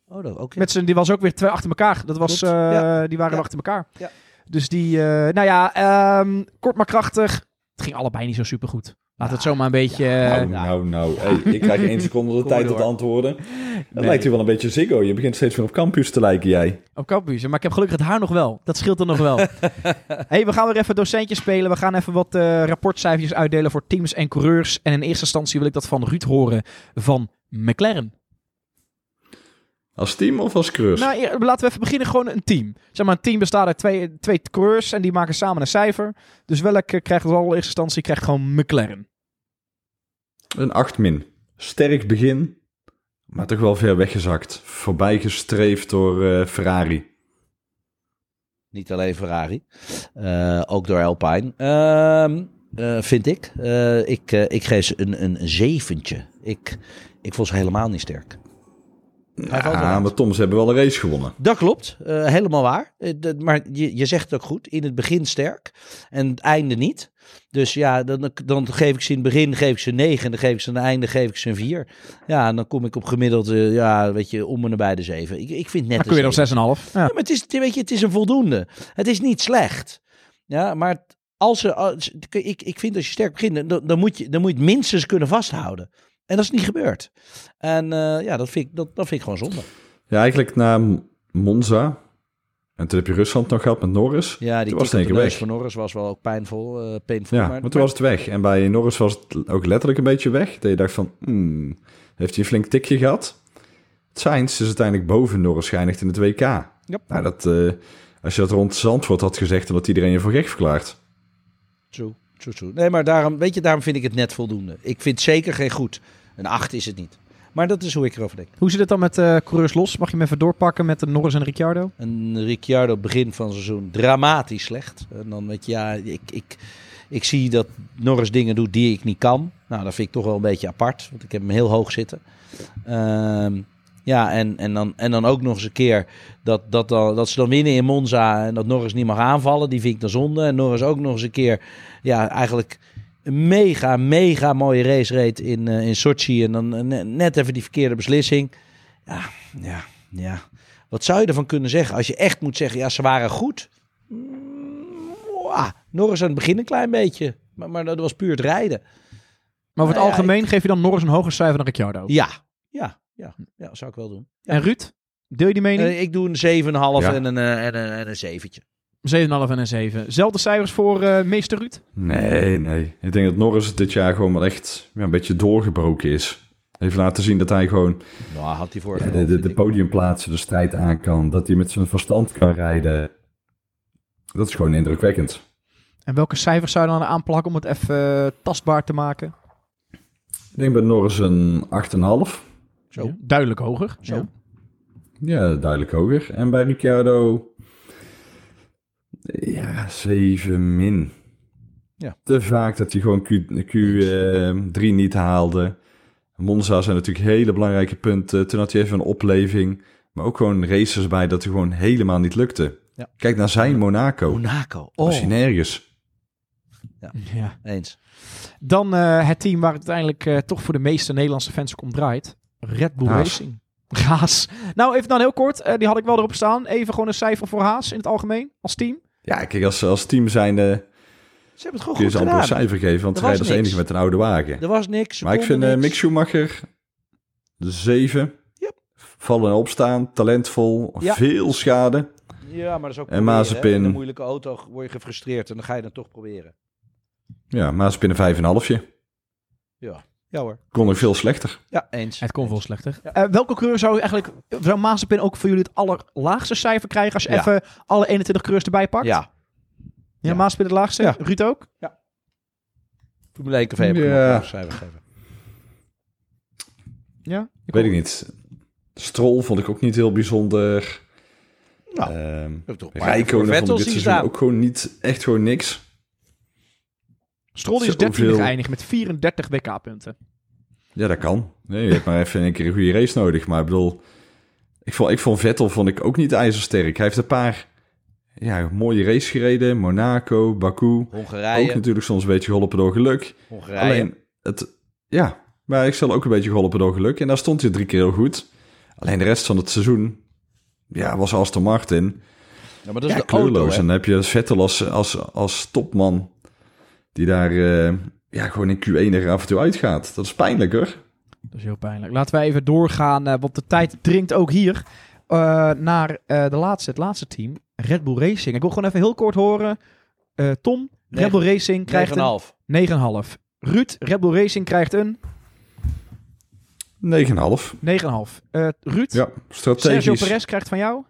S2: Oh, dat oké.
S1: Met zijn, die was ook weer twee achter elkaar. Dat was, eh,
S2: ja.
S1: Die waren
S2: Ja.
S1: achter elkaar.
S2: Ja.
S1: Dus die, eh, nou ja, ehm, kort maar krachtig. Het ging allebei niet zo super goed. Laat het zomaar een beetje... eh,
S3: Nou, nou, nou. Hey, ik krijg één seconde de
S2: Kom
S3: tijd
S2: maar
S3: om te
S2: door.
S3: antwoorden. Dat
S1: Nee.
S3: lijkt hier wel een beetje Ziggo. Je begint steeds meer op campus te lijken, jij.
S1: Op campus. Maar ik heb gelukkig het haar nog wel. Dat scheelt er nog wel. hey, we gaan weer even docentjes spelen. We gaan even wat eh rapportcijfertjes uitdelen voor teams en coureurs. En in eerste instantie wil ik dat van Ruud horen van McLaren.
S3: Als team of als coureurs?
S1: Nou, laten we even beginnen. Gewoon een team. Zeg maar, een team bestaat uit twee, twee coureurs en die maken samen een cijfer. Dus welke krijgt als allereerste instantie krijgt gewoon McLaren.
S3: Een 8 min. Sterk begin, maar toch wel ver weggezakt. Voorbijgestreefd door eh, Ferrari.
S2: Niet alleen Ferrari. Eh, ook door Alpine. Ehm, eh, vind ik. Eh, ik, ik geef ze een, een zeventje. Ik, ik vond ze helemaal niet sterk. Hij valt
S3: Ja, maar Tom, ze hebben wel een race gewonnen.
S2: Dat klopt, eh, helemaal waar. Eh, dat- maar je, je zegt het ook goed. In het begin sterk en het einde niet. Dus ja, dan, dan geef ik ze in het begin geef ik ze 9 en dan geef ik ze aan het einde geef ik ze een 4. Ja, en dan kom ik op gemiddeld, eh, ja, weet je, om en nabij de 7. Ik, ik vind net
S1: Dan kun je nog
S2: 7.
S1: 6,5. Ja.
S2: Ja, maar het is, weet je, het is een voldoende. Het is niet slecht. Ja, maar als ze, als, ik, ik vind als je sterk begint, dan, dan, moet je, dan moet je het minstens kunnen vasthouden. En dat is niet gebeurd. En eh, ja, dat vind, ik, dat, dat vind ik gewoon zonde.
S3: Ja, eigenlijk na Monza. En toen heb je Rusland nog gehad met Norris.
S2: Ja, die
S3: Toen was het
S2: de
S3: weg.
S2: van Norris was wel ook pijnvol. painful
S3: Ja,
S2: maar,
S3: maar toen was het weg. En bij Norris was het ook letterlijk een beetje weg. Dat je dacht van, hmm, heeft hij een flink tikje gehad? Sainz is uiteindelijk boven Norris geëindigd in het WK.
S1: Yep.
S3: Nou, dat, eh, als je dat rond Zandvoort had gezegd, dan had iedereen je voor gek verklaard.
S2: True, true, true. Nee, maar daarom, weet je, daarom vind ik het net voldoende. Ik vind zeker geen goed. Een 8 is het niet. Maar dat is hoe ik erover denk.
S1: Hoe zit het dan met eh coureurs los? Mag je hem even doorpakken met de Norris en Ricciardo?
S2: En Ricciardo begin van het seizoen dramatisch slecht. En dan weet je, ja, ik, ik, ik zie dat Norris dingen doet die ik niet kan. Nou, dat vind ik toch wel een beetje apart. Want ik heb hem heel hoog zitten. Ehm, ja, en, en, dan, en dan ook nog eens een keer dat, dat, dan, dat ze dan winnen in Monza en dat Norris niet mag aanvallen. Die vind ik dan zonde. En Norris ook nog eens een keer, ja, eigenlijk een mega, mega mooie race reed in, eh, in Sochi. En dan eh, ne- net even die verkeerde beslissing. Ja, ja, ja. Wat zou je ervan kunnen zeggen als je echt moet zeggen, ja, ze waren goed? Mm, ah, Norris aan het begin een klein beetje. Maar, maar dat was puur het rijden.
S1: Maar over het
S2: Nou ja,
S1: algemeen geef je dan Norris een hoger cijfer dan Ricciardo.
S2: Ja, ja, ja, ja, zou ik wel doen. Ja.
S1: En Ruud, deel je die mening?
S2: Eh, ik doe een 7,5
S3: Ja.
S2: en, een, eh, en, een, en een 7.
S1: 7,5 en een 7. Zelfde cijfers voor eh, meester Ruud?
S3: Nee, nee. Ik denk dat Norris dit jaar gewoon wel echt ja, een beetje doorgebroken is. Heeft laten zien dat hij gewoon
S2: Nou, had hij voor.
S3: ja, de, de, de podiumplaatsen, de strijd aan kan. Dat hij met zijn verstand kan rijden. Dat is gewoon indrukwekkend.
S1: En welke cijfers zou je dan aanplakken om het even eh, tastbaar te maken?
S3: Ik denk bij Norris een 8,5.
S2: Zo.
S1: Ja, duidelijk hoger.
S2: Zo.
S1: Ja.
S3: Ja, duidelijk hoger. En bij Ricciardo... Ja, 7 min.
S2: Ja.
S3: Te vaak dat hij gewoon Q, Q3 niet haalde. Monza zijn natuurlijk hele belangrijke punten. Toen had hij even een opleving. Maar ook gewoon races bij dat hij gewoon helemaal niet lukte.
S2: Ja.
S3: Kijk naar zijn Monaco.
S2: Monaco.
S3: Was
S2: Oh,
S3: nergens.
S1: Ja.
S2: eens.
S1: Dan eh, het team waar het uiteindelijk eh, toch voor de meeste Nederlandse fans om draait. Red Bull
S3: Haas.
S1: Racing. Haas. Nou, even dan heel kort. eh, die had ik wel erop staan. Even gewoon een cijfer voor Haas in het algemeen als team.
S3: Ja, kijk, als, als team zijnde
S2: Ze hebben het gewoon goed
S3: amper een
S2: gedaan.
S3: cijfer geven. Want ze rijden als enige met een oude wagen.
S2: Er was niks.
S3: Maar ik vind eh,
S2: niks.
S3: Mick Schumacher de 7.
S2: Yep.
S3: Vallen en opstaan, talentvol,
S2: Ja.
S3: veel schade.
S2: Ja, maar dat is ook
S3: En
S2: proberen,
S3: Mazepin.
S2: hè. In een moeilijke auto word je gefrustreerd en dan ga je het toch proberen.
S3: Ja, maar spinnen 5,5.
S2: Ja, ja hoor.
S3: Kon nog veel slechter.
S2: Ja, eens.
S1: Het kon veel slechter.
S2: Ja.
S1: Eh, welke coureur zou je eigenlijk... Zou Mazepin ook voor jullie het allerlaagste cijfer krijgen... als je
S2: Ja.
S1: even alle 21 coureurs erbij pakt?
S2: Ja,
S1: Ja,
S2: Ja.
S1: Mazepin het laagste?
S2: Ja.
S1: Ruud ook?
S2: Formule 1 café heb ik
S3: Ja.
S2: ook cijfer gegeven.
S1: Ja?
S3: Weet ik niet. Stroll vond ik ook niet heel bijzonder.
S2: Nou, ik paar
S3: Rijkonen vond
S2: Vettel
S3: ik dit
S2: zien
S3: seizoen ook gewoon niet, echt gewoon niks.
S1: Stroll is
S3: Zoveel-
S1: 13 geëindigd met 34 WK-punten.
S3: Ja, dat kan. Nee, je hebt maar even een keer een goede race nodig. Maar ik bedoel, ik vond, ik vond Vettel vond ik ook niet ijzersterk. Hij heeft een paar ja, mooie races gereden. Monaco, Baku.
S2: Hongarije.
S3: Ook natuurlijk soms een beetje geholpen door geluk.
S2: Hongarije.
S3: Alleen, het, ja, maar ik zal ook een beetje geholpen door geluk. En daar stond hij drie keer heel goed. Alleen de rest van het seizoen, ja, was Aston Martin.
S2: ja, maar dat is
S3: ja,
S2: de auto,
S3: kleurloos.
S2: hè.
S3: en dan heb je Vettel als, als, als topman, die daar eh, ja, gewoon in Q1 er af en toe uitgaat. Dat is pijnlijk hoor.
S1: Dat is heel pijnlijk. Laten we even doorgaan, eh, want de tijd dringt ook hier eh, naar eh, de laatste, het laatste team, Red Bull Racing. Ik wil gewoon even heel kort horen. Eh, Tom, Red
S2: Negen-
S1: Bull Racing krijgt een
S2: 9,5.
S1: 9,5. Ruud, Red Bull Racing krijgt een
S3: 9,5.
S1: 9,5. Eh Ruud,
S3: Ja,
S1: Sergio
S3: strategisch.
S1: Perez krijgt van jou?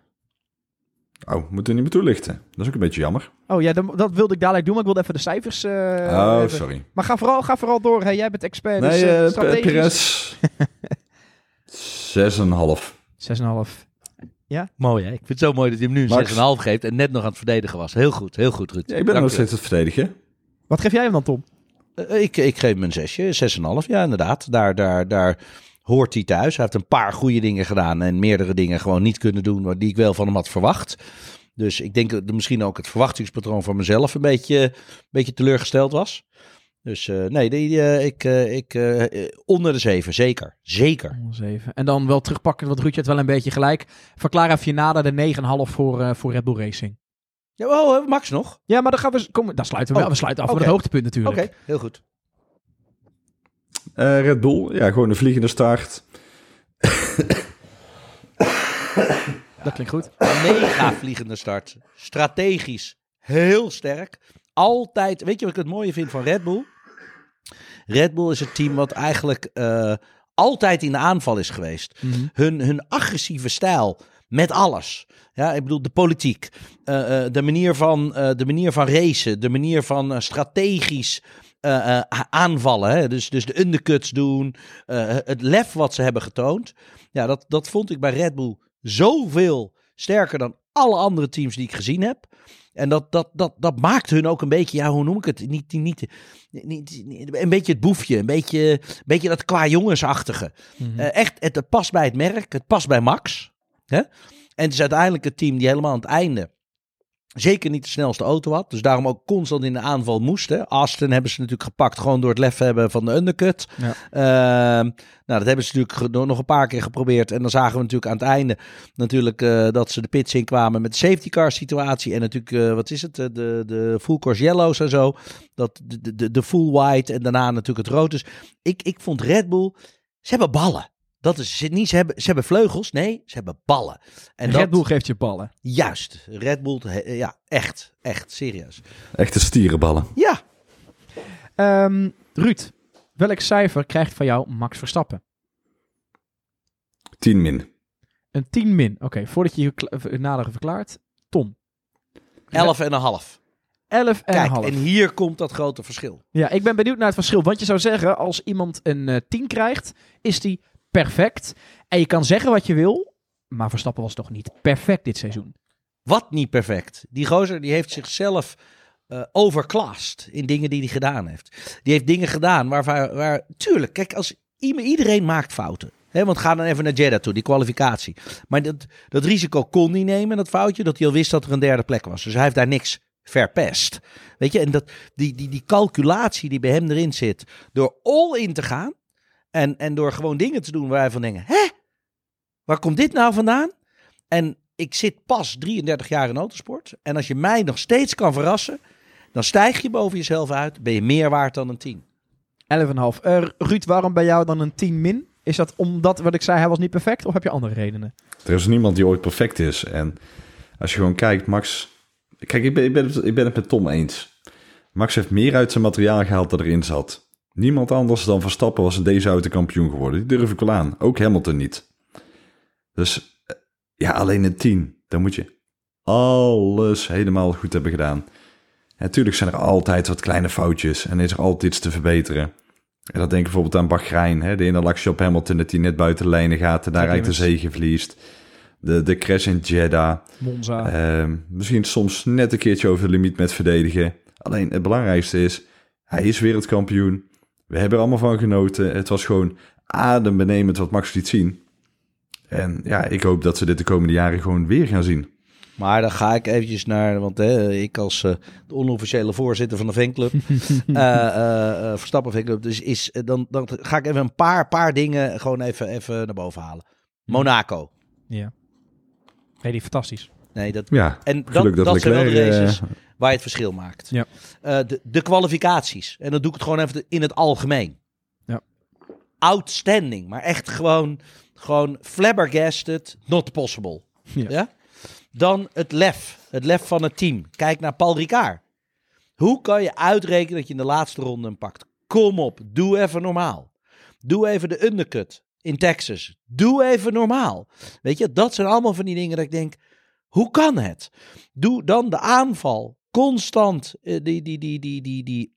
S3: Oh, moeten we niet meer toelichten. Dat is ook een beetje jammer.
S1: Oh ja, dan- dat wilde ik dadelijk doen, maar ik wilde even de cijfers... eh,
S3: oh, sorry.
S1: Maar ga vooral, ga vooral door. Hè. Jij bent expert, dus
S3: Nee,
S1: eh,
S3: eh
S1: strategisch.
S3: Perez 6,5.
S1: 6,5.
S2: Mooi, hè? Ik vind het zo mooi dat hij hem nu een
S3: Max.
S2: 6,5 geeft en net nog aan het verdedigen was. Heel goed, heel goed, Ruud.
S3: Ja, ik ben
S2: Dank
S3: nog steeds het verdedigen.
S1: Wat geef jij hem dan, Tom?
S2: Eh, ik, ik geef hem een zesje, 6,5. Ja, inderdaad. Daar, daar, daar hoort hij thuis. Hij heeft een paar goede dingen gedaan en meerdere dingen gewoon niet kunnen doen die ik wel van hem had verwacht. Dus ik denk dat misschien ook het verwachtingspatroon van mezelf een beetje, een beetje teleurgesteld was. Dus uh, nee, die, uh, ik, uh, ik onder de zeven, zeker. Zeker.
S1: Onder zeven. En dan wel terugpakken, wat Ruudje het wel een beetje gelijk. Verklaar even je nader de 9,5 voor, voor Red Bull Racing.
S2: Ja, oh, Max nog?
S1: Ja, maar dan gaan we, kom, dan sluiten we, oh, we sluiten af okay. voor het hoogtepunt natuurlijk.
S2: Oké, okay, heel goed.
S3: Red Bull, ja, gewoon een vliegende start.
S1: Dat klinkt goed.
S2: Mega vliegende start. Strategisch heel sterk. Altijd, weet je wat ik het mooie vind van Red Bull? Red Bull is het team wat eigenlijk uh, altijd in de aanval is geweest. Mm -hmm. hun, hun agressieve stijl met alles. Ja, ik bedoel, de politiek, uh, uh, de, manier van, de manier van racen, de manier van strategisch aanvallen. Hè? Dus, dus de undercuts doen, het lef wat ze hebben getoond. Ja, dat, dat vond ik bij Red Bull zoveel sterker dan alle andere teams die ik gezien heb. En dat, dat, dat, dat maakt hun ook een beetje, ja, hoe noem ik het? Niet, niet, niet, niet een beetje het boefje, een beetje, een beetje dat qua jongensachtige. Mm -hmm. uh, echt, het, het, past bij het merk, het past bij Max. Hè? En het is uiteindelijk het team die helemaal aan het einde zeker niet de snelste auto had. Dus daarom ook constant in de aanval moest. Hè. Aston hebben ze natuurlijk gepakt gewoon door het lef hebben van de undercut. Ja. Uh, nou, dat hebben ze natuurlijk nog een paar keer geprobeerd. En dan zagen we natuurlijk aan het einde natuurlijk uh, dat ze de pits in kwamen met de safety car situatie. En natuurlijk, uh, wat is het, de, de full course yellows en zo. Dat, de, de, de full white en daarna natuurlijk het rood. Dus ik, ik vond Red Bull, ze hebben ballen. Dat is niet. Ze hebben, ze hebben vleugels. Nee, ze hebben ballen.
S1: En Red Bull geeft je ballen.
S2: Juist. Red Bull, ja, echt. Echt, serieus.
S3: Echte stierenballen.
S2: Ja.
S1: Um, Ruud, welk cijfer krijgt van jou Max Verstappen?
S3: 10 min.
S1: Een 10 min. Oké, okay, voordat je je nader verklaart. Tom.
S2: 11 en een half.
S1: 11 en
S2: Kijk,
S1: half.
S2: en hier komt dat grote verschil.
S1: Ja, ik ben benieuwd naar het verschil. Want je zou zeggen, als iemand een uh, 10 krijgt, is die perfect. En je kan zeggen wat je wil, maar Verstappen was toch niet perfect dit seizoen?
S2: Wat niet perfect? Die gozer die heeft zichzelf uh, overklast in dingen die hij gedaan heeft. Die heeft dingen gedaan waar, waar tuurlijk, kijk, als iedereen maakt fouten. He, want ga dan even naar Jeddah toe, die kwalificatie. Maar dat, dat risico kon hij nemen, dat foutje, dat hij al wist dat er een derde plek was. Dus hij heeft daar niks verpest. Weet je, en dat, die, die, die calculatie die bij hem erin zit, door all in te gaan, en, en door gewoon dingen te doen waar wij van denken: hè? Waar komt dit nou vandaan? En ik zit pas 33 jaar in autosport. En als je mij nog steeds kan verrassen, dan stijg je boven jezelf uit. Ben je meer waard dan een 10.
S1: 11,5. Uh, Ruud, waarom bij jou dan een 10 min? Is dat omdat, wat ik zei, hij was niet perfect? Of heb je andere redenen?
S3: Er is niemand die ooit perfect is. En als je gewoon kijkt, Max... Kijk, ik ben, ik ben, het, ik ben het met Tom eens. Max heeft meer uit zijn materiaal gehaald dan erin zat. Niemand anders dan Verstappen was in deze auto kampioen geworden. Die durf ik wel aan. Ook Hamilton niet. Dus eh, ja, alleen een 10. Dan moet je alles helemaal goed hebben gedaan. natuurlijk zijn er altijd wat kleine foutjes en is er altijd iets te verbeteren. En dat denk ik bijvoorbeeld aan Bahrein. Hè? De interactie op Hamilton dat hij net buiten de lijnen gaat en daaruit de zege verliest. De, de crash in Jeddah.
S1: Monza.
S3: Uh, misschien soms net een keertje over de limiet met verdedigen. Alleen het belangrijkste is, hij is wereldkampioen. We hebben er allemaal van genoten. Het was gewoon adembenemend wat Max liet zien. En ja, ik hoop dat ze dit de komende jaren gewoon weer gaan zien.
S2: Maar dan ga ik eventjes naar, want hè, ik als uh, de onofficiële voorzitter van de fanclub, uh, uh, Verstappen fanclub, dus is, dan, dan ga ik even een paar, paar dingen gewoon even, even naar boven halen. Monaco.
S1: Ja. Nee, die fantastisch.
S2: Nee, dat,
S3: ja,
S2: en dat, dat, dat zijn wel de races waar je het verschil maakt.
S1: Ja.
S2: Uh, de, de kwalificaties. En dan doe ik het gewoon even in het algemeen.
S1: Ja.
S2: Outstanding. Maar echt gewoon, gewoon flabbergasted, not possible.
S1: Ja.
S2: ja? Dan het lef. Het lef van het team. Kijk naar Paul Ricard. Hoe kan je uitrekenen dat je in de laatste ronde hem pakt? Kom op, doe even normaal. Doe even de undercut in Texas. Doe even normaal. Weet je, dat zijn allemaal van die dingen dat ik denk, hoe kan het? Doe dan de aanval constant uh, die, die, die, die, die, die,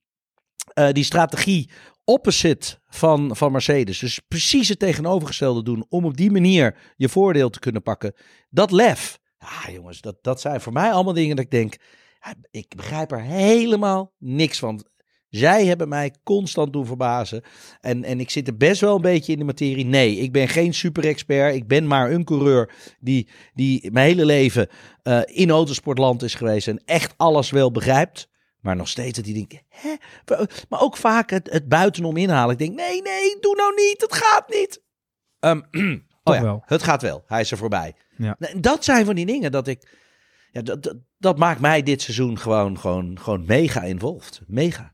S2: uh, die strategie opposite van, van Mercedes. Dus precies het tegenovergestelde doen om op die manier je voordeel te kunnen pakken. Dat lef. Ah, jongens, dat, dat zijn voor mij allemaal dingen dat ik denk, ik begrijp er helemaal niks van. Zij hebben mij constant doen verbazen. En, en ik zit er best wel een beetje in de materie. Nee, ik ben geen super-expert. Ik ben maar een coureur die, die mijn hele leven eh, in autosportland is geweest. En echt alles wel begrijpt. Maar nog steeds dat die denken, hè? Maar ook vaak het, het buitenom inhalen. Ik denk, nee, nee, doe nou niet. Het gaat niet. Ehm, oh ja,
S1: wel.
S2: het gaat wel. Hij is er voorbij.
S1: Ja.
S2: Dat zijn van die dingen dat ik... Ja, dat, dat, dat maakt mij dit seizoen gewoon, gewoon, gewoon mega involved. Mega.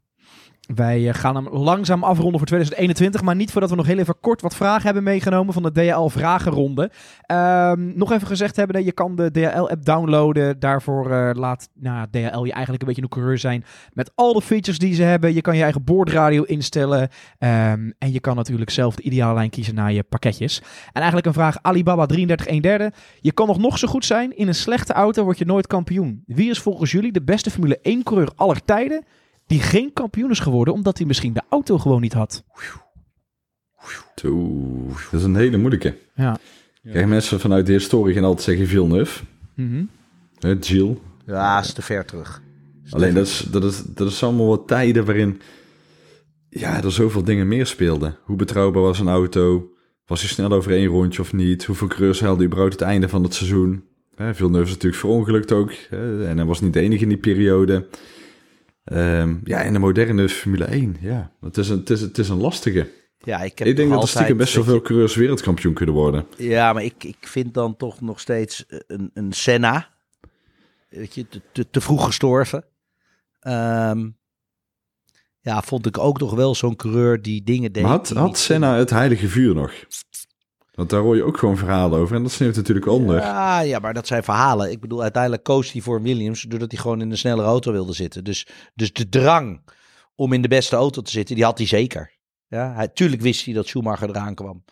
S1: Wij eh, gaan hem langzaam afronden voor 2021, maar niet voordat we nog heel even kort wat vragen hebben meegenomen van de DHL-vragenronde. Ehm, nog even gezegd hebben, je kan de DHL-app downloaden. Daarvoor eh, laat nou, DHL je eigenlijk een beetje een coureur zijn met al de features die ze hebben. Je kan je eigen boordradio instellen Ehm, en je kan natuurlijk zelf de ideale lijn kiezen naar je pakketjes. En eigenlijk een vraag, Alibaba 33 1 derde. Je kan nog nog zo goed zijn, in een slechte auto word je nooit kampioen. Wie is volgens jullie de beste Formule 1 coureur aller tijden die geen kampioen is geworden omdat hij misschien de auto gewoon niet had?
S3: Oeh, dat is een hele moeilijke.
S1: Ja.
S3: Kijk, mensen vanuit de historie gaan altijd zeggen Villeneuve.
S1: Mhm.
S3: Hè, Gilles.
S2: Ja, is te ver terug. Is te
S3: Alleen
S2: ver.
S3: dat is, dat, is, dat is allemaal wat tijden waarin ja, er zoveel dingen meer speelden. Hoe betrouwbaar was een auto? Was hij snel over één rondje of niet? Hoeveel coureurs haalde überhaupt het einde van het seizoen? Hè, Villeneuve is natuurlijk verongelukt ook. Hè, en hij was niet de enige in die periode. Ehm, ja, in de moderne Formule 1, ja. Het is een, het is, het is een lastige.
S2: Ja, ik, heb
S3: Ik denk dat er stiekem best wel
S2: weet je-
S3: veel coureurs wereldkampioen kunnen worden.
S2: Ja, maar ik, ik vind dan toch nog steeds een, een Senna. Weet je, te, te, te vroeg gestorven. Ehm, ja, vond ik ook nog wel zo'n coureur die dingen deed.
S3: Maar had, had Senna het heilige vuur nog? Want daar hoor je ook gewoon verhalen over. En dat sneeuwt natuurlijk onder.
S2: Ja, ja, maar dat zijn verhalen. Ik bedoel, uiteindelijk koos hij voor Williams doordat hij gewoon in een snellere auto wilde zitten. Dus, dus de drang om in de beste auto te zitten, die had hij zeker. Ja, hij, tuurlijk wist hij dat Schumacher eraan kwam.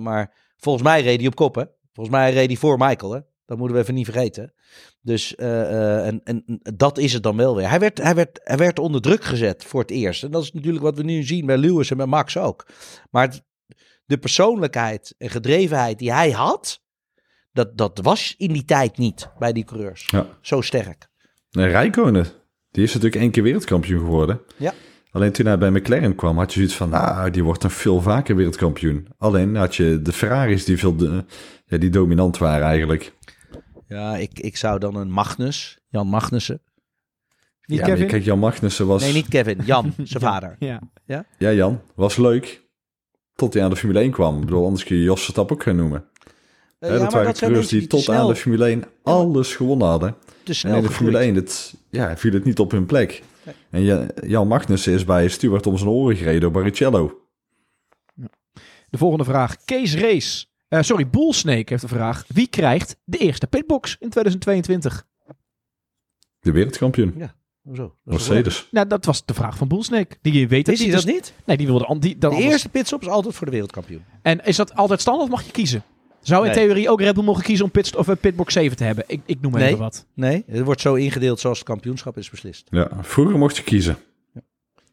S2: Maar volgens mij reed hij op kop, hè? Volgens mij reed hij voor Michael, hè? Dat moeten we even niet vergeten. Dus eh, eh, en, en dat is het dan wel weer. Hij werd, hij, werd, hij werd onder druk gezet voor het eerst. En dat is natuurlijk wat we nu zien bij Lewis en bij Max ook. Maar het- de persoonlijkheid en gedrevenheid die hij had, dat, dat was in die tijd niet bij die coureurs.
S3: Ja.
S2: Zo sterk.
S3: Rijkonen, die is natuurlijk één keer wereldkampioen geworden.
S2: Ja.
S3: Alleen toen hij bij McLaren kwam, had je zoiets van, nou, die wordt dan veel vaker wereldkampioen. Alleen had je de Ferraris die veel de, ja, die dominant waren eigenlijk.
S2: Ja, ik, ik zou dan een Magnus, Jan Magnussen.
S1: Niet
S3: ja,
S1: Kevin?
S3: Kijk, Jan Magnussen was...
S2: Nee, niet Kevin, Jan, zijn vader.
S1: Ja.
S3: Ja, Jan, was leuk. Tot hij aan de Formule 1 kwam. Ik bedoel, anders kun je Jos Verstappen ook gaan noemen.
S2: Eh, ja,
S3: dat
S2: maar
S3: waren coureurs die tot
S2: snel,
S3: aan de Formule 1 alles gewonnen hadden. En in de Formule
S2: gegroeid.
S3: 1 het, ja, viel het niet op hun plek. En Ja- Jan Magnussen is bij Stuart om zijn oren gereden door Barrichello.
S1: De volgende vraag. Kees Race. Eh, sorry, Bullsnake heeft de vraag. Wie krijgt de eerste pitbox in 2022?
S3: De wereldkampioen.
S2: Hoezo? Dat toch
S3: Mercedes.
S1: Nou, dat was de vraag van Bullsnake. Die weet
S2: Wist hij
S1: niet.
S2: dat
S1: dus-
S2: niet?
S1: Nee, die wilde die, dan
S2: De
S1: anders-
S2: eerste pitstop is altijd voor de wereldkampioen.
S1: En is dat altijd standaard of mag je kiezen? Zou in
S2: Nee.
S1: theorie ook Red Bull mogen kiezen om pit, of, eh, pitbox 7 te hebben? Ik, ik noem
S2: Nee.
S1: even wat.
S2: Nee, het wordt zo ingedeeld zoals het kampioenschap is beslist.
S3: Ja, vroeger mocht je kiezen.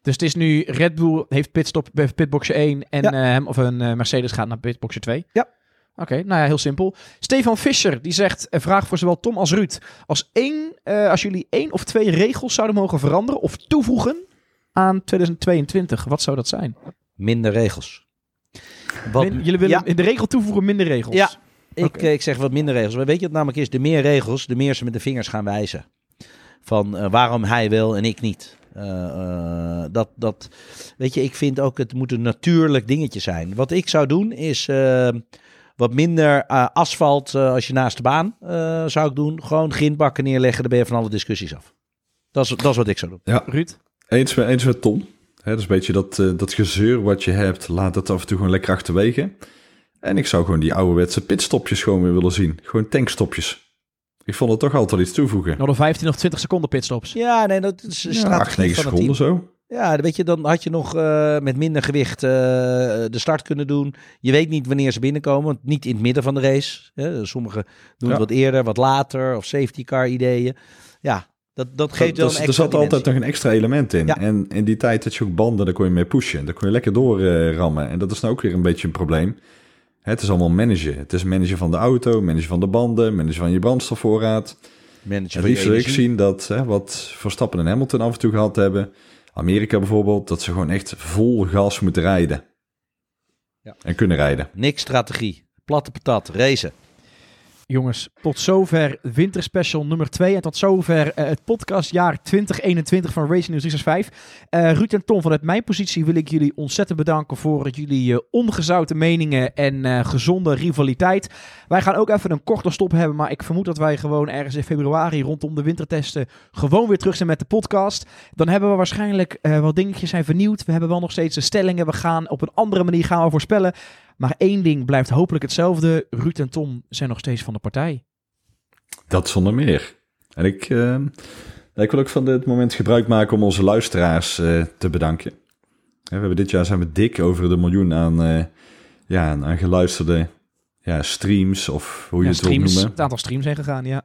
S1: Dus het is nu Red Bull heeft pitstop bij pitboxje 1 en
S2: Ja.
S1: eh, hem of een eh, Mercedes gaat naar pitboxje 2.
S2: Ja.
S1: Oké, nou ja, heel simpel. Stefan Fischer die zegt een vraag voor zowel Tom als Ruud. Als, één, eh, als jullie één of twee regels zouden mogen veranderen of toevoegen aan 2022, wat zou dat zijn?
S2: Minder regels. Wat,
S1: Min- jullie willen
S2: ja,
S1: in de regel toevoegen minder regels.
S2: Ja. ik, eh, ik zeg wat minder regels. Maar weet je wat namelijk is? De meer regels, de meer ze met de vingers gaan wijzen. Van eh, waarom hij wel en ik niet. Eh, eh, dat, dat, weet je, ik vind ook het moet een natuurlijk dingetje zijn. Wat ik zou doen is eh, wat minder eh, asfalt eh, als je naast de baan eh, zou ik doen. Gewoon grindbakken neerleggen, dan ben je van alle discussies af. Dat is, dat is wat ik zou doen.
S3: Ja,
S1: Ruud?
S3: eens met, eens met Tom. Hè, dat is een beetje dat, eh, dat gezeur wat je hebt. Laat dat af en toe gewoon lekker achterwege. En ik zou gewoon die ouderwetse pitstopjes gewoon weer willen zien. Gewoon tankstopjes. Ik vond het toch altijd iets toevoegen.
S1: Nog een 15 of 20 seconden pitstops.
S2: Ja, nee, dat is een
S3: Ja,
S2: strategie
S3: 8, 9
S2: van het team.
S3: seconden zo.
S2: Ja, weet je, dan had je nog eh, met minder gewicht eh, de start kunnen doen. Je weet niet wanneer ze binnenkomen, want niet in het midden van de race. Hè. Sommigen doen het wat eerder, wat later, of safety car ideeën. Ja, dat, dat geeft wel
S3: er zat altijd nog een extra element in.
S2: Ja.
S3: En in die tijd had je ook banden, daar kon je mee pushen. Daar kon je lekker doorrammen. rammen. en dat is nou ook weer een beetje een probleem. Het is allemaal managen. Het is managen van de auto, managen van de banden, managen van je brandstofvoorraad.
S2: Je
S3: liefst wil ik zien dat hè, wat Verstappen en Hamilton af en toe gehad hebben. Amerika bijvoorbeeld, dat ze gewoon echt vol gas moeten rijden.
S2: Ja.
S3: En kunnen rijden.
S2: Niks strategie. Platte patat, racen.
S1: Jongens, tot zover winterspecial nummer 2. En tot zover eh, het podcastjaar 2021 van Racing News 365. Eh Ruud en Tom, vanuit mijn positie wil ik jullie ontzettend bedanken voor jullie eh, ongezouten meningen en gezonde rivaliteit. Wij gaan ook even een korte stop hebben, maar ik vermoed dat wij gewoon ergens in februari rondom de wintertesten gewoon weer terug zijn met de podcast. Dan hebben we waarschijnlijk wat dingetjes zijn vernieuwd. We hebben wel nog steeds de stellingen. We gaan op een andere manier gaan we voorspellen. Maar één ding blijft hopelijk hetzelfde. Ruud en Tom zijn nog steeds van de partij.
S3: Dat zonder meer. En ik, eh, ik wil ook van dit moment gebruik maken om onze luisteraars eh, te bedanken. We hebben dit jaar zijn we dik over de miljoen aan, eh, ja, aan- geluisterde ja, streams of hoe je het wil
S1: streams,
S3: noemen.
S1: het aantal streams zijn gegaan, ja.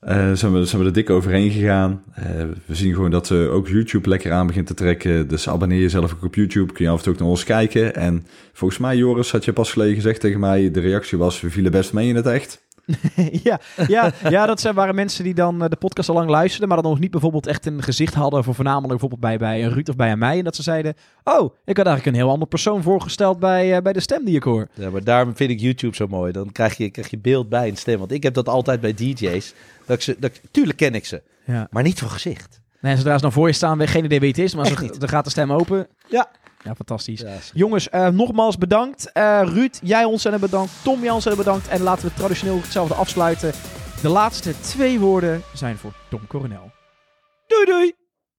S3: Eh, zijn, we, zijn er dik overheen gegaan. Eh, we zien gewoon dat eh, ook YouTube lekker aan begint te trekken. Dus abonneer jezelf ook op YouTube. Kun je af en toe ook naar ons kijken. En volgens mij, Joris, had je pas geleden gezegd tegen mij... de reactie was, we vielen best mee in het echt.
S1: ja, ja, ja, dat zijn, waren mensen die dan eh, de podcast al lang luisterden, maar dan nog niet bijvoorbeeld echt een gezicht hadden voor voornamelijk bijvoorbeeld bij, bij een Ruud of bij een mij. En dat ze zeiden, oh, ik had eigenlijk een heel ander persoon voorgesteld bij, eh, bij de stem die ik hoor.
S2: Ja, maar daarom vind ik YouTube zo mooi. Dan krijg je, krijg je beeld bij een stem. Want ik heb dat altijd bij DJ's. Dat ik ze, dat, tuurlijk ken ik ze,
S1: Ja.
S2: maar niet van gezicht.
S1: Nee, zodra ze dan voor je staan, weet geen idee wie het is, maar dan gaat de stem open.
S2: Ja.
S1: Ja, fantastisch.
S2: Ja,
S1: Jongens, eh, nogmaals bedankt. Eh, Ruud, jij ontzettend bedankt. Tom, jij ontzettend bedankt. En laten we traditioneel hetzelfde afsluiten. De laatste twee woorden zijn voor Tom Coronel. Doei doei!